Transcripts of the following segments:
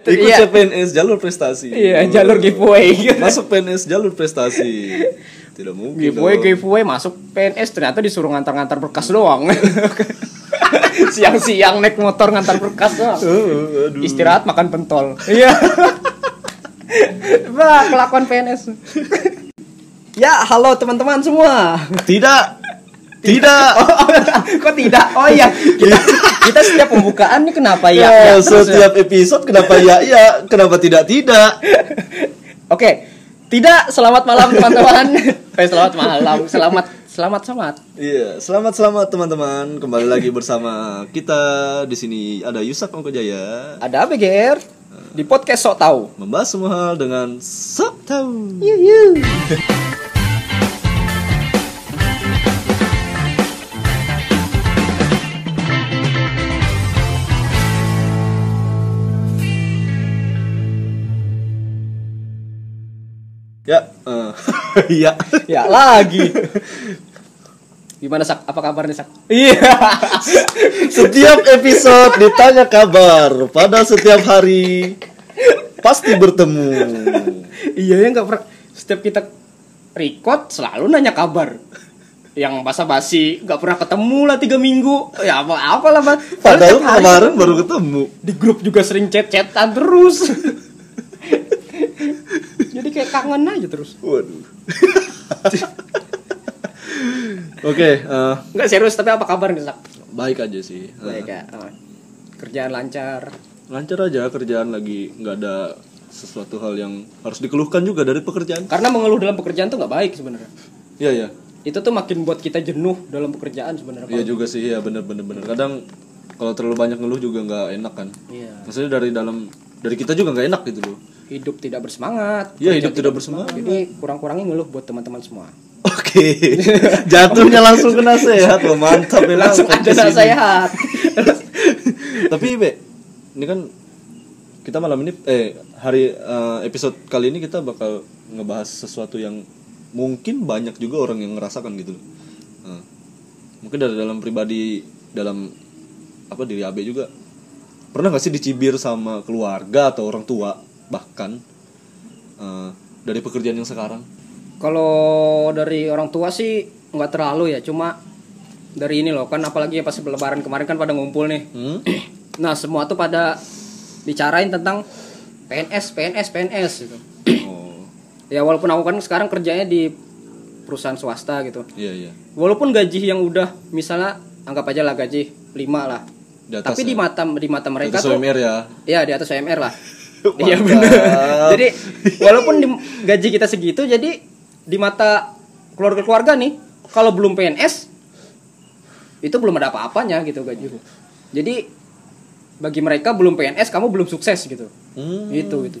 Ikut Iya. CPNS jalur prestasi. Iya, jalur giveaway. Masuk PNS jalur prestasi. Tidak mungkin. giveaway dong. giveaway masuk PNS ternyata disuruh ngantar-ngantar berkas doang. Siang-siang naik motor ngantar berkas doang. Oh, aduh. Istirahat makan pentol. Iya. Bah, kelakuan PNS. ya, halo teman-teman semua. Tidak. Tidak. Kok tidak? Oh iya, kita, kita setiap pembukaan nih kenapa ya? Ya, ya ya? setiap episode kenapa ya ya, kenapa tidak tidak? Oke, tidak. Selamat malam teman-teman. Eh, selamat malam. Selamat selamat selamat. Iya, selamat selamat teman-teman. Kembali lagi bersama kita di sini ada Yusak Ongko Jaya Ada BGR di podcast sok tahu. membahas semua hal dengan sok tahu. Yuh, yuh. iya. Ya lagi. Gimana sak? Apa kabar nih sak? Iya. Setiap episode ditanya kabar pada setiap hari pasti bertemu. iya ya nggak pernah. Setiap kita record selalu nanya kabar. Yang basa-basi nggak pernah ketemu lah tiga minggu. Ya apa apa lah Bang. Padahal kemarin baru ketemu. di grup juga sering chat-chatan terus. Jadi kayak kangen aja terus. Waduh. Oke, eh, Nggak serius tapi apa kabar nih baik aja sih. Baik ya. Oh. Kerjaan lancar. lancar aja kerjaan lagi nggak ada sesuatu hal yang harus dikeluhkan juga dari pekerjaan. Karena mengeluh dalam pekerjaan tuh nggak baik sebenarnya. Iya ya, Itu tuh makin buat kita jenuh dalam pekerjaan sebenarnya. iya juga sih ya bener bener bener. Kadang kalau terlalu banyak ngeluh juga nggak enak kan. Iya. Maksudnya dari dalam dari kita juga nggak enak gitu loh. Hidup tidak bersemangat. Iya hidup tidak bersemangat. Jadi kurang-kurangin ngeluh buat teman-teman semua. Oke, jatuhnya langsung kena sehat loh mantap memang Langsung ada ini. sehat. Tapi be, ini kan kita malam ini eh hari eh, episode kali ini kita bakal ngebahas sesuatu yang mungkin banyak juga orang yang ngerasakan gitu loh. Nah, mungkin dari dalam pribadi dalam apa diri Abe juga pernah gak sih dicibir sama keluarga atau orang tua bahkan eh, dari pekerjaan yang sekarang? Kalau dari orang tua sih nggak terlalu ya, cuma dari ini loh kan apalagi pas lebaran kemarin kan pada ngumpul nih. Hmm? Nah, semua tuh pada bicarain tentang PNS, PNS, PNS gitu. Oh, Ya walaupun aku kan sekarang kerjanya di perusahaan swasta gitu. iya iya. Walaupun gaji yang udah misalnya anggap aja lah gaji 5 lah. Di atas Tapi di ya? mata di mata mereka Atas tuh UMR ya. ya di atas UMR lah. Iya benar. jadi walaupun di, gaji kita segitu jadi di mata keluarga-keluarga nih kalau belum PNS itu belum ada apa-apanya gitu gaji. Jadi bagi mereka belum PNS kamu belum sukses gitu. Hmm, Gitu gitu.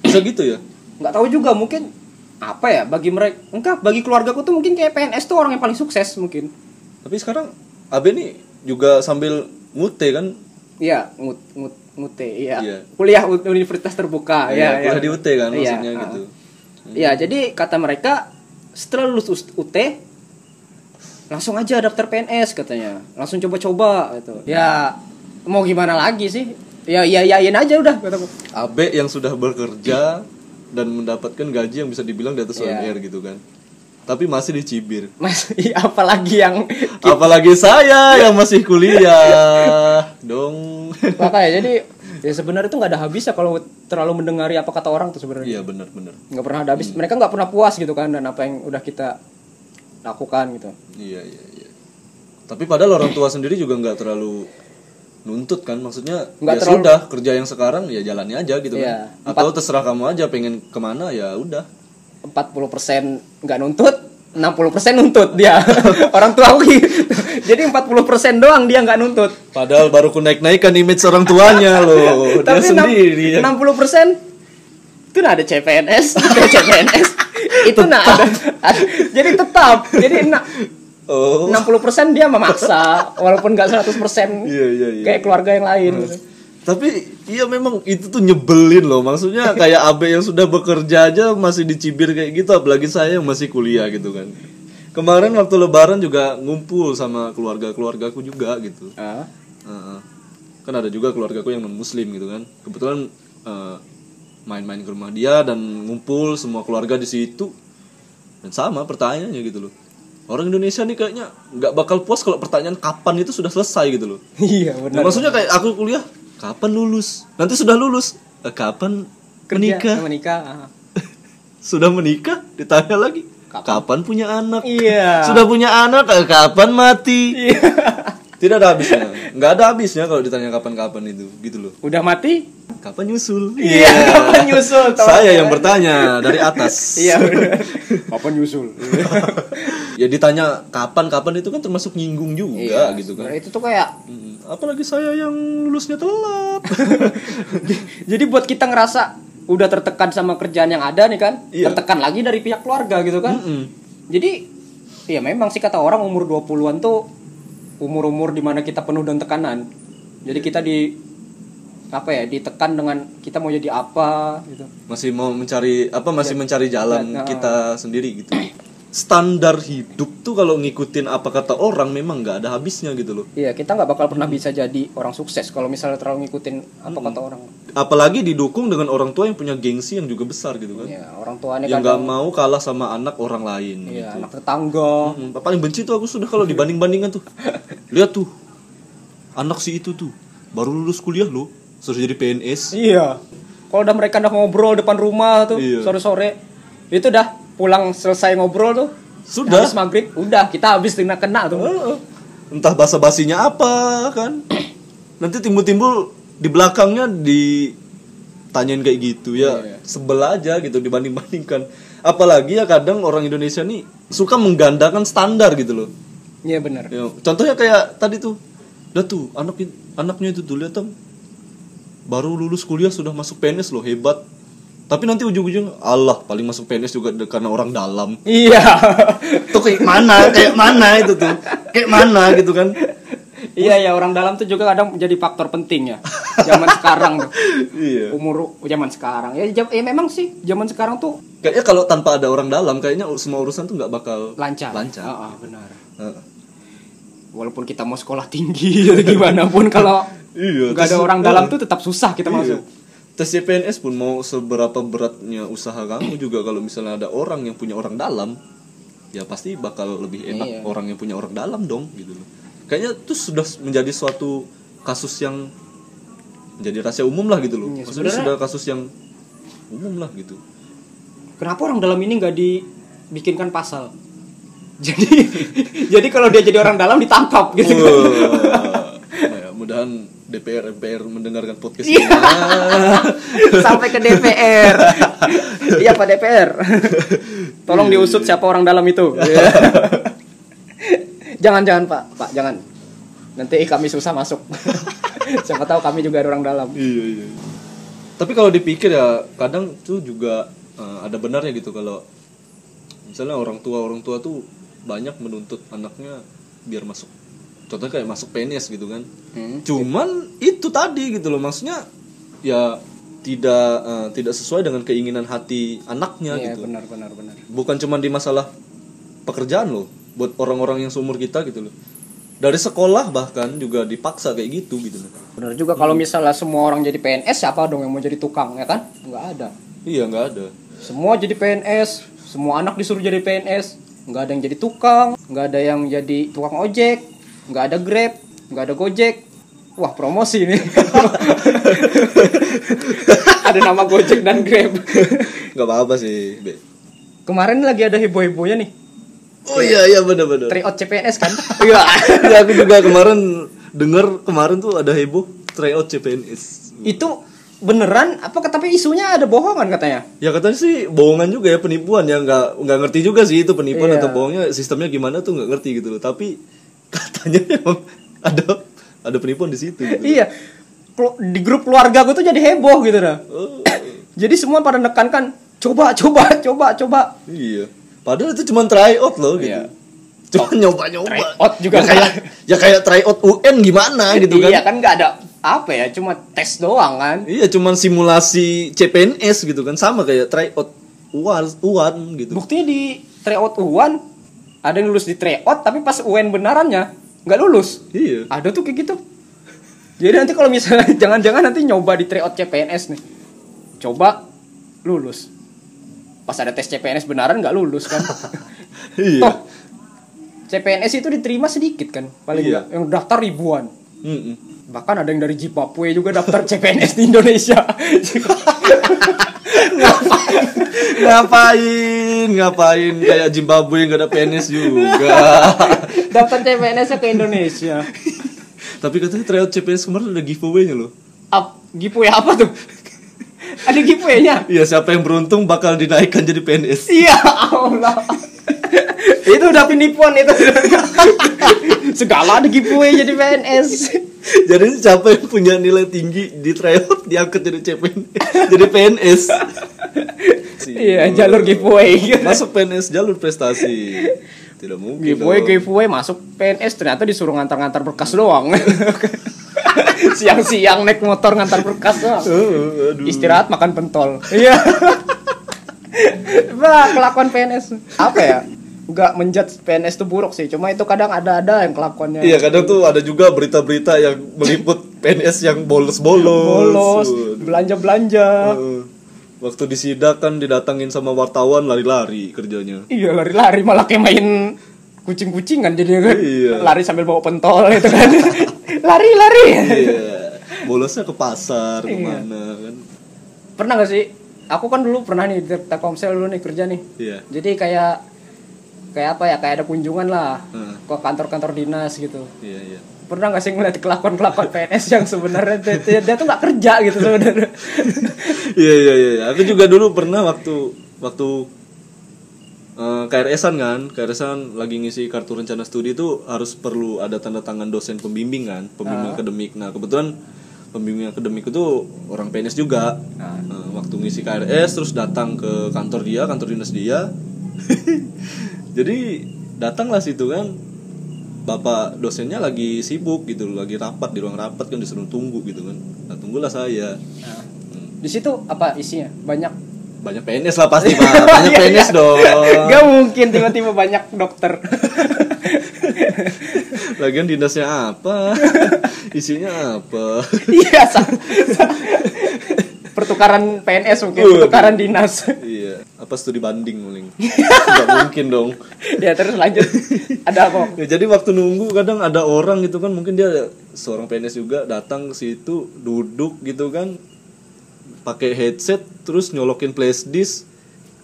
bisa gitu ya? nggak tahu juga mungkin apa ya bagi mereka enggak bagi keluargaku tuh mungkin kayak PNS tuh orang yang paling sukses mungkin Tapi sekarang Abe nih juga sambil ngute kan? iya ngut ngut ngute iya Iya. kuliah universitas terbuka Iya, ya kuliah di UT kan Iya, maksudnya ah. gitu. Iya, jadi kata mereka setelah lulus us- UT langsung aja daftar PNS katanya langsung coba-coba gitu ya mau gimana lagi sih ya iya iyain aja udah kataku Abe yang sudah bekerja dan mendapatkan gaji yang bisa dibilang di atas Iya. UMR gitu kan. Tapi masih dicibir. mas iya, apalagi yang Apalagi saya yang masih kuliah. Dong. makanya jadi ya sebenarnya itu nggak ada habisnya kalau terlalu mendengari apa kata orang tuh sebenarnya Iya benar-benar. nggak pernah ada habis mereka nggak pernah puas gitu kan dan apa yang udah kita lakukan gitu Iya iya iya. Tapi padahal orang tua sendiri juga nggak terlalu nuntut kan maksudnya Nggak ya terlalu- sudah kerja yang sekarang ya jalannya aja gitu Iya. kan atau terserah kamu aja pengen ke mana ya udah 40% nggak nuntut 60% nuntut dia. Orang tua aku gitu. Jadi 40% doang dia nggak nuntut. Padahal baru ku naik naikkan image orang tuanya loh. Dia tapi sendiri. ya. 60% itu nah ada CPNS ada CPNS itu nah ada, ada- jadi tetap. Jadi na- oh. 60% dia memaksa walaupun nggak 100% iya iya iya. kayak keluarga yang lain gitu. Tapi iya memang itu tuh nyebelin loh. Maksudnya kayak abe yang sudah bekerja aja masih dicibir kayak gitu apalagi saya yang masih kuliah gitu kan. Kemarin waktu lebaran juga ngumpul sama keluarga keluargaku juga gitu. Ah. Heeh. kan ada juga keluargaku yang non muslim gitu kan. Kebetulan eh, main-main ke rumah dia dan ngumpul semua keluarga di situ. Dan sama pertanyaannya gitu loh. Orang Indonesia nih kayaknya nggak bakal puas kalau pertanyaan kapan itu sudah selesai gitu loh. Iya Nah, maksudnya kayak aku kuliah kapan lulus? Nanti sudah lulus. "Eh, kapan menikah? menikah ah. sudah menikah? Ditanya lagi. Kapan? kapan, punya anak? Iya. sudah punya anak eh, kapan mati? Tidak ada habisnya. Nggak ada habisnya kalau ditanya kapan-kapan itu gitu loh. Udah mati? Kapan nyusul? Iya, kapan nyusul, saya yang bertanya dari atas. Iya kapan nyusul ya ditanya kapan-kapan itu kan termasuk nyinggung juga gitu kan. itu tuh kayak Mm, apalagi saya yang lulusnya telat. Jadi buat kita ngerasa udah tertekan sama kerjaan yang ada nih kan Iya. tertekan lagi dari pihak keluarga gitu kan. Mm-mm. jadi ya memang sih kata orang umur 20-an tuh umur-umur di mana kita penuh dengan tekanan. Jadi kita di apa ya ditekan dengan kita mau jadi apa gitu. Masih mau mencari apa masih mencari jalan Ya, nah. kita sendiri gitu standar hidup tuh kalau ngikutin apa kata orang memang nggak ada habisnya gitu loh Iya, kita nggak bakal pernah bisa jadi orang sukses kalau misalnya terlalu ngikutin apa kata orang. apalagi didukung dengan orang tua yang punya gengsi yang juga besar gitu kan Ya, orang tuanya yang nggak mau kalah sama anak orang lain iya, gitu. anak tetangga. Hmm, paling benci tuh aku sudah kalau dibanding bandingkan tuh lihat tuh anak si itu tuh baru lulus kuliah loh suruh jadi PNS Iya. Kalau udah mereka udah ngobrol depan rumah tuh Iya. sore-sore, itu dah pulang selesai ngobrol tuh. Sudah. Habis maghrib, udah kita habis kena kena tuh. Entah basa basinya apa kan nanti timbul-timbul di belakangnya ditanyain kayak gitu ya Iya. sebel aja gitu dibanding bandingkan apalagi ya kadang orang Indonesia nih suka menggandakan standar gitu loh Iya benar. Ya, contohnya kayak tadi tuh udah tuh anak anaknya itu tuh lihat baru lulus kuliah sudah masuk PNS loh hebat tapi nanti ujung-ujung Allah paling masuk PNS juga karena orang dalam Iya. tuh kayak mana kayak mana itu tuh kayak mana gitu kan iya ya orang dalam tuh juga kadang menjadi faktor penting ya. Zaman sekarang tuh. iya Umur zaman sekarang. Ya, jam- ya memang sih zaman sekarang tuh kayaknya kalau tanpa ada orang dalam kayaknya semua urusan tuh nggak bakal lancar. lancar Ah, ah, benar. Heeh. Walaupun kita mau sekolah tinggi gimana pun kalau Iya, nggak ada orang dalam tuh tetap susah kita Iya. masuk. Tes CPNS pun mau seberapa beratnya usaha kamu juga kalau misalnya ada orang yang punya orang dalam ya pasti bakal lebih enak Iya. orang yang punya orang dalam dong gitu loh kayaknya itu sudah menjadi suatu kasus yang menjadi rahasia umum lah gitu loh Iya, maksudnya sudah kasus yang umum lah gitu Kenapa orang dalam ini nggak dibikinkan pasal? Jadi jadi kalau dia jadi orang dalam ditangkap gitu. Wah. Nah, ya, mudahan DPR MPR mendengarkan podcast Iya. ini Sampai ke DPR. Iya Pak DPR. Tolong diusut siapa orang dalam itu. jangan jangan Pak, Pak jangan. Nanti kami susah masuk. Siapa tahu kami juga ada orang dalam. iya iya tapi kalau dipikir ya kadang tuh juga eh, ada benarnya gitu kalau misalnya orang tua orang tua tuh banyak menuntut anaknya biar masuk contohnya kayak masuk PNS gitu kan Hmm. cuman itu tadi gitu loh maksudnya ya tidak eh, tidak sesuai dengan keinginan hati anaknya Iya gitu benar benar benar. bukan cuma di masalah pekerjaan loh buat orang-orang yang seumur kita gitu loh dari sekolah bahkan juga dipaksa kayak gitu gitu loh Benar juga kalau misalnya semua orang jadi PNS siapa dong yang mau jadi tukang ya kan? Nggak ada. iya nggak ada Semua jadi PNS, semua anak disuruh jadi PNS, nggak ada yang jadi tukang, nggak ada yang jadi tukang ojek, nggak ada Grab, nggak ada Gojek. Wah promosi nih. ada nama Gojek dan Grab. nggak apa-apa sih Be. Kemarin lagi ada heboh-hebohnya nih. oh iya iya benar-benar Tryout CPNS kan? Iya. ya aku juga kemarin dengar kemarin tuh ada heboh tryout CPNS Itu beneran apa tapi isunya ada bohongan katanya. ya katanya sih bohongan juga ya penipuan ya nggak nggak ngerti juga sih itu penipuan Iya. atau bohongnya sistemnya gimana tuh nggak ngerti gitu loh tapi katanya emang ada ada penipuan di situ gitu. Iya. Di grup keluarga gue tuh jadi heboh gitu dah. Oh, Jadi semua pada nekankan coba coba coba coba. iya padahal itu cuma tryout loh gitu Iya. cuma nyoba-nyoba Tryout juga ya kayak ya kayak tryout UN gimana gitu kan Iya kan nggak ada apa ya cuma tes doang kan. Iya, cuman simulasi CPNS gitu kan sama kayak tryout UAN, UAN gitu. Buktinya di tryout UAN ada yang lulus di tryout tapi pas UN benarannya nggak lulus. Iya. Ada tuh kayak gitu. Jadi nanti kalau misalnya jangan-jangan nanti nyoba di tryout CPNS nih. coba lulus pas ada tes CPNS benaran nggak lulus kan Iya. toh CPNS itu diterima sedikit kan paling Iya. yang daftar ribuan Mm-mm. bahkan ada yang dari Zimbabwe juga daftar CPNS di Indonesia ngapain? Ngapain? Kayak Zimbabwe nggak ada PNS juga. Daftar CPNS ke Indonesia. Tapi katanya tryout CPNS kemarin ada giveaway-nya loh. Ap, giveaway apa tuh? Ada giveaway-nya? Iya siapa yang beruntung bakal dinaikkan jadi PNS Iya Allah. itu udah penipuan itu. Segala ada giveaway jadi PNS. jadi siapa yang punya nilai tinggi di tryout diangkat jadi CPNS jadi PNS Iya, jalur giveaway. masuk PNS jalur prestasi tidak mungkin Giveaway dong. giveaway masuk PNS ternyata disuruh ngantar-ngantar berkas doang. Siang-siang naik motor ngantar berkas doang. Oh, aduh. Istirahat makan pentol. Iya. Bah, kelakuan PNS. Apa ya? Enggak menjudge PNS itu buruk sih, cuma itu kadang ada-ada yang kelakuannya Iya kadang tuh ada juga berita-berita yang meliput PNS yang bolos-bolos. bolos, belanja-belanja. Heeh. Waktu disidak kan didatangin sama wartawan lari-lari kerjanya. Iya lari-lari malah kayak main kucing-kucingan jadi kan Iya. lari sambil bawa pentol itu kan lari-lari Iya. Bolosnya ke pasar Iya. ke mana kan? pernah gak sih aku kan dulu pernah nih di Telkomsel dulu nih kerja nih Iya. jadi kayak kayak apa ya kayak ada kunjungan lah Heeh. ke kantor-kantor dinas gitu Iya iya. Pernah gak sih ngeliat kelakuan-kelakuan PNS yang sebenarnya dia, dia, dia tuh nggak kerja gitu sebenarnya Iya iya iya. Aku juga dulu pernah waktu waktu eh, KRS-an kan, KRS-an lagi ngisi kartu rencana studi itu harus perlu ada tanda tangan dosen pembimbing kan, pembimbing akademik. Nah kebetulan pembimbing akademik itu orang PNS juga. Ah. Eh, waktu ngisi KRS terus datang ke kantor dia, kantor dinas dia. Jadi datanglah situ kan, bapak dosennya lagi sibuk gitu, lagi rapat di ruang rapat kan disuruh tunggu gitu kan. Nah tunggulah saya. Nah, di situ apa isinya? Banyak? Banyak PNS lah pasti pak. Banyak Iya, PNS iya. dong. Gak mungkin tiba-tiba banyak dokter. Lagian dinasnya apa? Isinya apa? Iya, pertukaran PNS mungkin, pertukaran dinas. iya apa studi banding paling nggak mungkin dong ya terus lanjut. Ada apa? ya, jadi waktu nunggu kadang ada orang gitu kan mungkin dia seorang PNS juga datang ke situ duduk gitu kan pakai headset terus nyolokin flash disk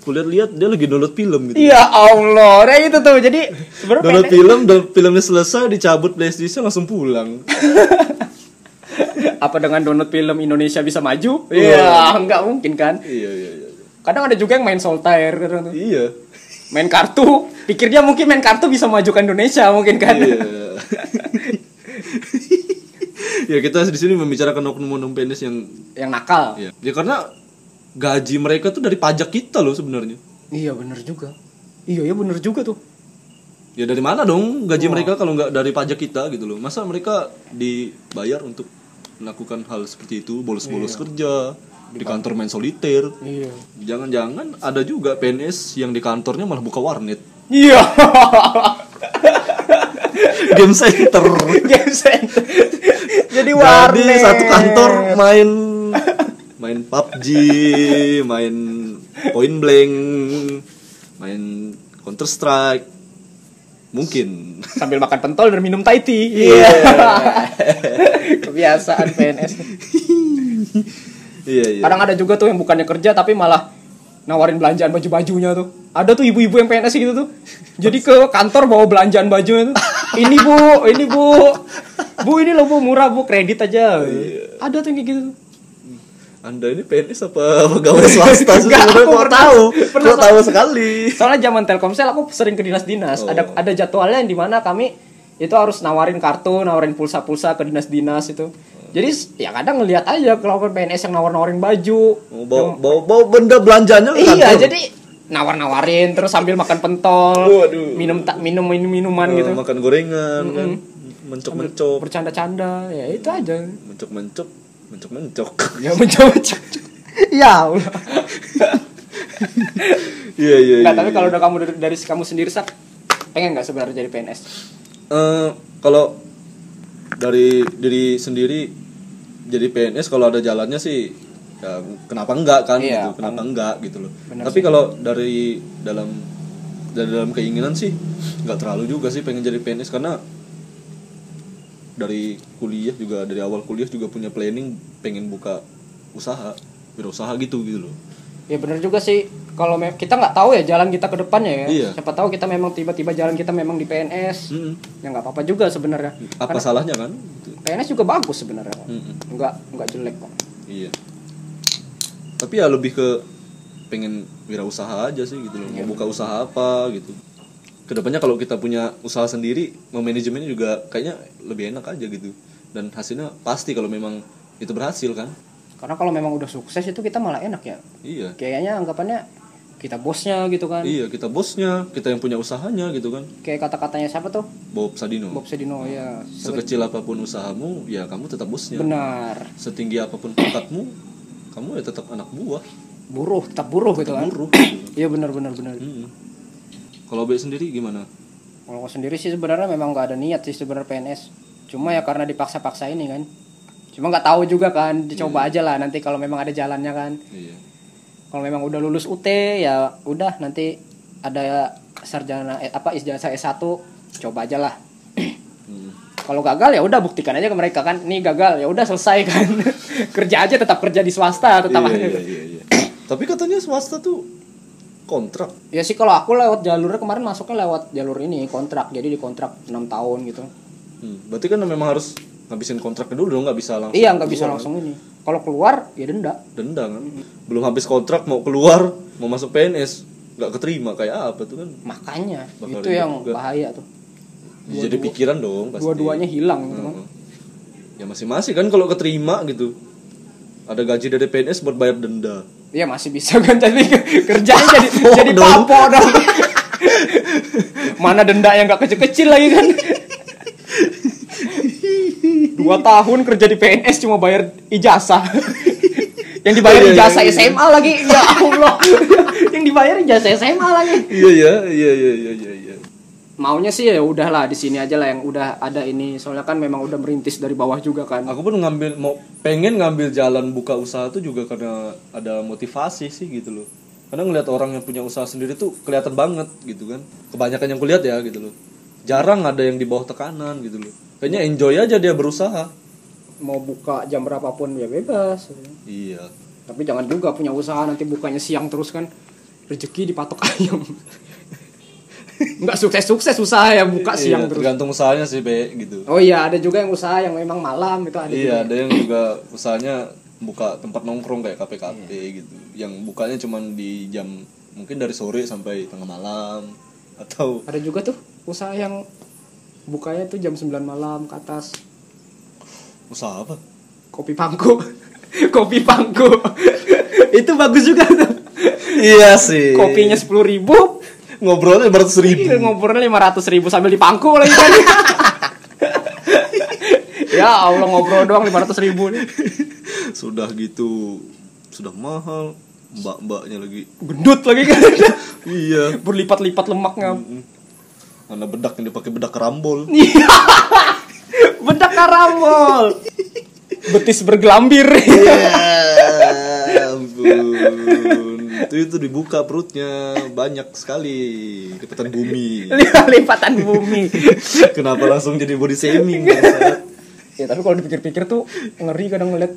kulihat lihat dia lagi download film gitu Ya Allah, nah itu tuh. Jadi sebenarnya download PNS film dan filmnya selesai dicabut disknya langsung pulang apa dengan download film Indonesia bisa maju? Iya. Iya, nggak mungkin kan. iya iya iya Kadang ada juga yang main solitaire kadang tuh. iya Main kartu, pikir dia mungkin main kartu bisa majukan Indonesia mungkin kan. Iya. ya kita di sini membicarakan oknum-oknum PNS yang yang nakal. ya. ya karena gaji mereka tuh dari pajak kita loh sebenarnya. Iya, bener juga. Iya, ya bener juga tuh. Ya dari mana dong gaji mereka kalau nggak dari pajak kita gitu loh. Masa mereka dibayar untuk melakukan hal seperti itu, bolos-bolos kerja di kantor main soliter. Iya. Jangan-jangan ada juga PNS yang di kantornya malah buka warnet. Iya. Game center. Game center. Jadi Jadi warnet. satu kantor main main PUBG, main Point Blank, main Counter Strike. Mungkin. sambil makan pentol dan minum Thai tea. Iya. Kebiasaan PNS. Iya, iya. Kadang ada juga tuh yang bukannya kerja tapi malah nawarin belanjaan baju-bajunya tuh. Ada tuh ibu-ibu yang PNS gitu tuh. Jadi ke kantor bawa belanjaan bajunya tuh. Ini bu, ini bu, bu ini loh bu murah bu kredit aja. Ada tuh yang kayak gitu. Anda ini PNS apa pegawai swasta? Enggak, aku pernah- tahu? pernah tahu sekali? Soalnya zaman Telkomsel aku sering ke dinas-dinas. Oh. Ada ada jadwalnya yang di mana kami itu harus nawarin kartu, nawarin pulsa-pulsa ke dinas-dinas itu. Jadi ya kadang ngelihat aja kalau PNS yang nawar-nawarin baju. Mau bawa, bawa, bawa benda belanjanya Iya, kantor. jadi nawar-nawarin terus sambil makan pentol, Waduh. minum tak minum minum minuman Eh, gitu. makan gorengan kan. Mencok-mencok, Bercanda-canda, ya itu aja. mencok-mencok, mencok-mencok. Ya mencoba. ya Allah. Iya, iya, iya. tapi kalau udah kamu dari, dari kamu sendiri sak pengen nggak sebenarnya jadi PNS? Eh, kalau dari diri sendiri jadi PNS kalau ada jalannya sih ya kenapa enggak kan Iya, gitu kenapa enggak gitu loh. Tapi kalau dari dalam dari dalam keinginan sih nggak terlalu juga sih pengen jadi PNS karena dari kuliah juga dari awal kuliah juga punya planning pengen buka usaha wirausaha gitu gitu loh ya bener juga sih. Kalau kita nggak tahu ya jalan kita ke depannya ya. Iya. siapa tahu kita memang tiba-tiba jalan kita memang di PNS Mm-mm. ya nggak apa-apa juga sebenarnya. Apa Karena salahnya kan. PNS juga bagus sebenarnya. Mm-mm. nggak nggak jelek kok. Iya. Tapi ya lebih ke pengen wirausaha aja sih gitu loh. Iya. mau buka usaha apa gitu. Ke depannya kalau kita punya usaha sendiri mau manajemennya juga kayaknya lebih enak aja gitu. Dan hasilnya pasti kalau memang itu berhasil kan karena kalau memang udah sukses itu kita malah enak ya. Iya. Kayaknya anggapannya kita bosnya gitu kan. Iya kita bosnya kita yang punya usahanya gitu kan. Kayak kata-katanya siapa tuh? Bob Sadino. Bob Sedino ya sekecil apa pun usahamu ya kamu tetap bosnya. Benar. Setinggi apa pun pangkatmu kamu ya tetap anak buah. Buruh tetap buruh gitu kan. buruh. Gitu. iya benar benar benar. Mm-mm. kalau Be sendiri gimana? Kalau sendiri sih sebenarnya memang nggak ada niat sih sebenarnya PNS cuma ya karena dipaksa-paksa ini kan cuma nggak tahu juga kan dicoba aja lah nanti kalau memang ada jalannya kan. Iya. Kalau memang udah lulus UT ya udah nanti ada sarjana eh, apa ijazah S1 coba aja lah. Mm. kalau gagal ya udah buktikan aja ke mereka kan nih gagal. Ya udah selesai kan. Kerja aja tetap kerja di swasta tetap iya, aja. iya, iya, iya. tapi katanya swasta tuh kontrak. Ya sih kalau aku lewat jalurnya kemarin masuknya lewat jalur ini kontrak. Jadi di kontrak 6 tahun gitu. Hmm, berarti kan memang harus ngabisin kontraknya dulu dong nggak bisa langsung iya nggak bisa langsung ini. Kalau keluar ya denda. Denda kan. Belum habis kontrak mau keluar mau masuk PNS nggak keterima kayak apa tuh kan? Makanya Bakal itu yang juga. bahaya tuh. Jadi pikiran dong pasti. dua-duanya hilang gitu kan. Ya masing-masing kan kalau keterima gitu. Ada gaji dari PNS buat bayar denda. Iya masih bisa kan tapi kerjanya jadi jadi dong. papo dong. Mana denda yang gak kecil-kecil lagi kan? Dua tahun kerja di PNS cuma bayar ijazah. yang dibayar Oh, iya, ijazah iya, iya. SMA lagi. Ya Allah. yang dibayar ijazah SMA lagi. iya ya iya iya iya iya iya Maunya sih ya udahlah di sini aja lah yang udah ada ini. Soalnya kan memang udah merintis dari bawah juga kan. aku pun ngambil mau pengen ngambil jalan buka usaha tuh juga karena ada motivasi sih gitu loh karena ngeliat orang yang punya usaha sendiri tuh kelihatan banget gitu kan kebanyakan yang kulihat ya gitu loh jarang ada yang di bawah tekanan gitu loh kayaknya enjoy aja dia berusaha Mau buka jam berapapun ya bebas. iya Tapi jangan juga punya usaha nanti bukanya siang terus kan rezeki dipatok ayam. Nggak sukses-sukses usaha ya buka siang Iya, terus. tergantung usahanya sih be gitu Oh iya, ada juga yang usaha yang memang malam itu ada iya juga. ada yang juga usahanya buka tempat nongkrong kayak kafe kafe Iya. gitu yang bukanya cuman di jam mungkin dari sore sampai tengah malam atau Ada juga tuh usaha yang bukanya tuh jam 9 malam ke atas. Usaha apa? Kopi pangku. kopi pangku. itu bagus juga tuh. iya sih. Kopinya 10.000 ribu, ngobrolnya beratus ribu. Ngobrolnya 500 ribu sambil dipangku lagi. Kan. ya Allah ngobrol doang 500 ribu sudah gitu sudah mahal. Mbak mbaknya lagi. Gendut lagi kan. Iya. Berlipat-lipat lemaknya mana bedak yang dipakai bedak kerambol Iya. bedak karamol betis bergelambir. Ya ampun. Itu itu dibuka perutnya. Banyak sekali lipatan bumi. Lipatan bumi. Kenapa langsung jadi body shaming ya tapi kalau dipikir-pikir tuh ngeri kadang ngeliat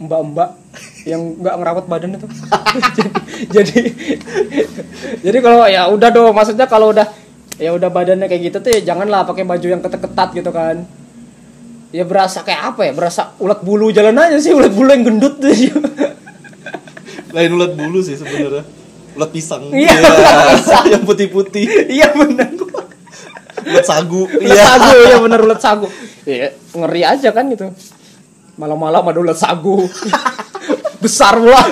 mbak-mbak yang nggak ngerawat badan itu. Jadi jadi kalau ya udah dong maksudnya kalau udah ya udah badannya kayak gitu tuh ya janganlah pakai baju yang ketat-ketat gitu kan. Ya berasa kayak apa ya berasa ulat bulu jalan aja sih ulat bulu yang gendut tuh. Lain ulat bulu sih sebenarnya. Ulat pisang. Iya, Iya, ulat pisang. yang putih-putih. Iya benar ulat sagu. Ulat sagu ya benar ulat sagu. Ya ngeri aja kan gitu. Malam-malam ada ulat sagu. Besar pula.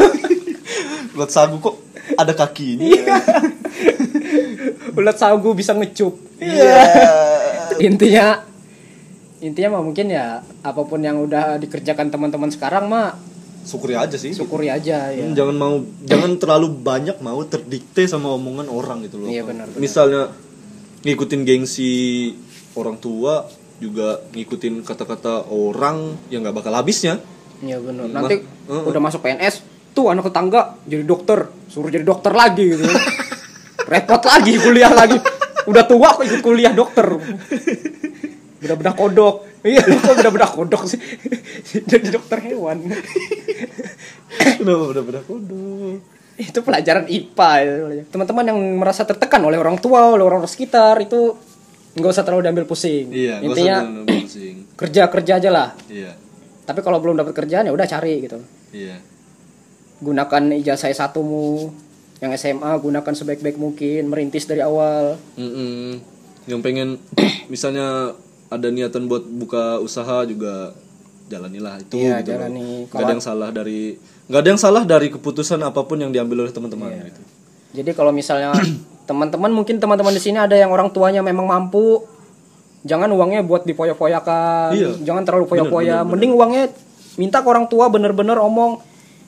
Ulat sagu kok ada kakinya? Iya. Ulat sagu bisa ngecup Iya. intinya intinya mah mungkin ya apa pun yang udah dikerjakan teman-teman sekarang mah syukuri aja sih syukuri aja ya Hmm, jangan mau jangan terlalu banyak mau terdikte sama omongan orang gitu loh Iya, benar, benar. misalnya ngikutin gengsi orang tua juga ngikutin kata-kata orang yang nggak bakal habisnya Iya benar. Nanti Heeh. udah masuk PNS, tuh anak tetangga jadi dokter, suruh jadi dokter lagi gitu. Repot lagi kuliah lagi. Udah tua kok ikut kuliah dokter. Udah bedah kodok. Iya, kok udah bedah kodok sih. jadi dokter hewan. Kenapa udah-udah kodok? itu pelajaran IPA ya. teman-teman yang merasa tertekan oleh orang tua oleh orang sekitar itu nggak usah terlalu diambil pusing Iya, intinya pusing. kerja kerja aja lah Iya, tapi kalau belum dapat kerjaan ya udah cari gitu iya. gunakan ijazah satumu yang SMA gunakan sebaik-baik mungkin merintis dari awal Mm-mm. Yang pengen misalnya ada niatan buat buka usaha juga jalanilah itu Iya, gitu jalani. Nggak ada yang salah dari nggak ada yang salah dari keputusan apa pun yang diambil oleh teman-teman Iya. gitu. jadi kalau misalnya teman-teman mungkin teman-teman di sini ada yang orang tuanya memang mampu jangan uangnya buat dipoya-poyakan Iya. jangan terlalu poya-poya Bener, bener, mending uangnya minta ke orang tua bener-bener omong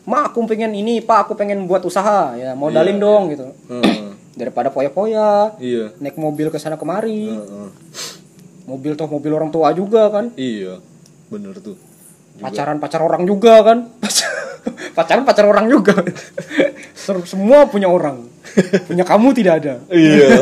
ma aku pengen ini pak aku pengen buat usaha ya modalin Iya, dong gitu Heeh. daripada poya-poya iya. naik mobil ke sana kemari Heeh. mobil toh mobil orang tua juga kan Iya. Bener tuh. pacaran pacar orang juga kan pacaran pacar orang juga semua punya orang punya kamu tidak ada iya.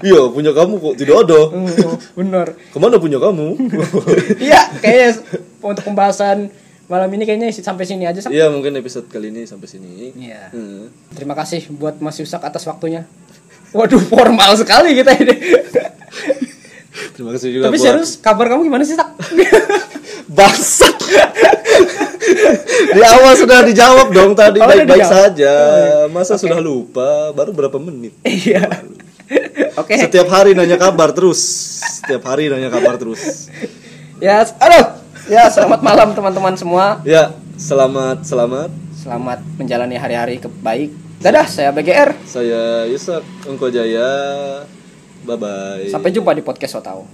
iya, punya kamu kok tidak ada. Oh, bener Ke mana punya kamu? iya kayaknya untuk pembahasan malam ini kayaknya sampai sini aja. Iya, mungkin episode kali ini sampai sini. Iya. Heeh. terima kasih buat Mas Yusak atas waktunya waduh formal sekali kita ini Terima kasih juga tapi buat serius kabar kamu gimana sih Sak? Bangsat. Di awal sudah dijawab dong tadi Oh, baik-baik saja. Masa sudah lupa? Baru berapa menit? iya oke Setiap hari nanya kabar terus. Setiap hari nanya kabar terus. ya aduh ya selamat malam teman-teman semua Ya, selamat selamat. selamat menjalani hari-hari ke baik dadah saya BGR Saya Yusak Engko Jaya. Bye bye. sampai jumpa di podcast Otau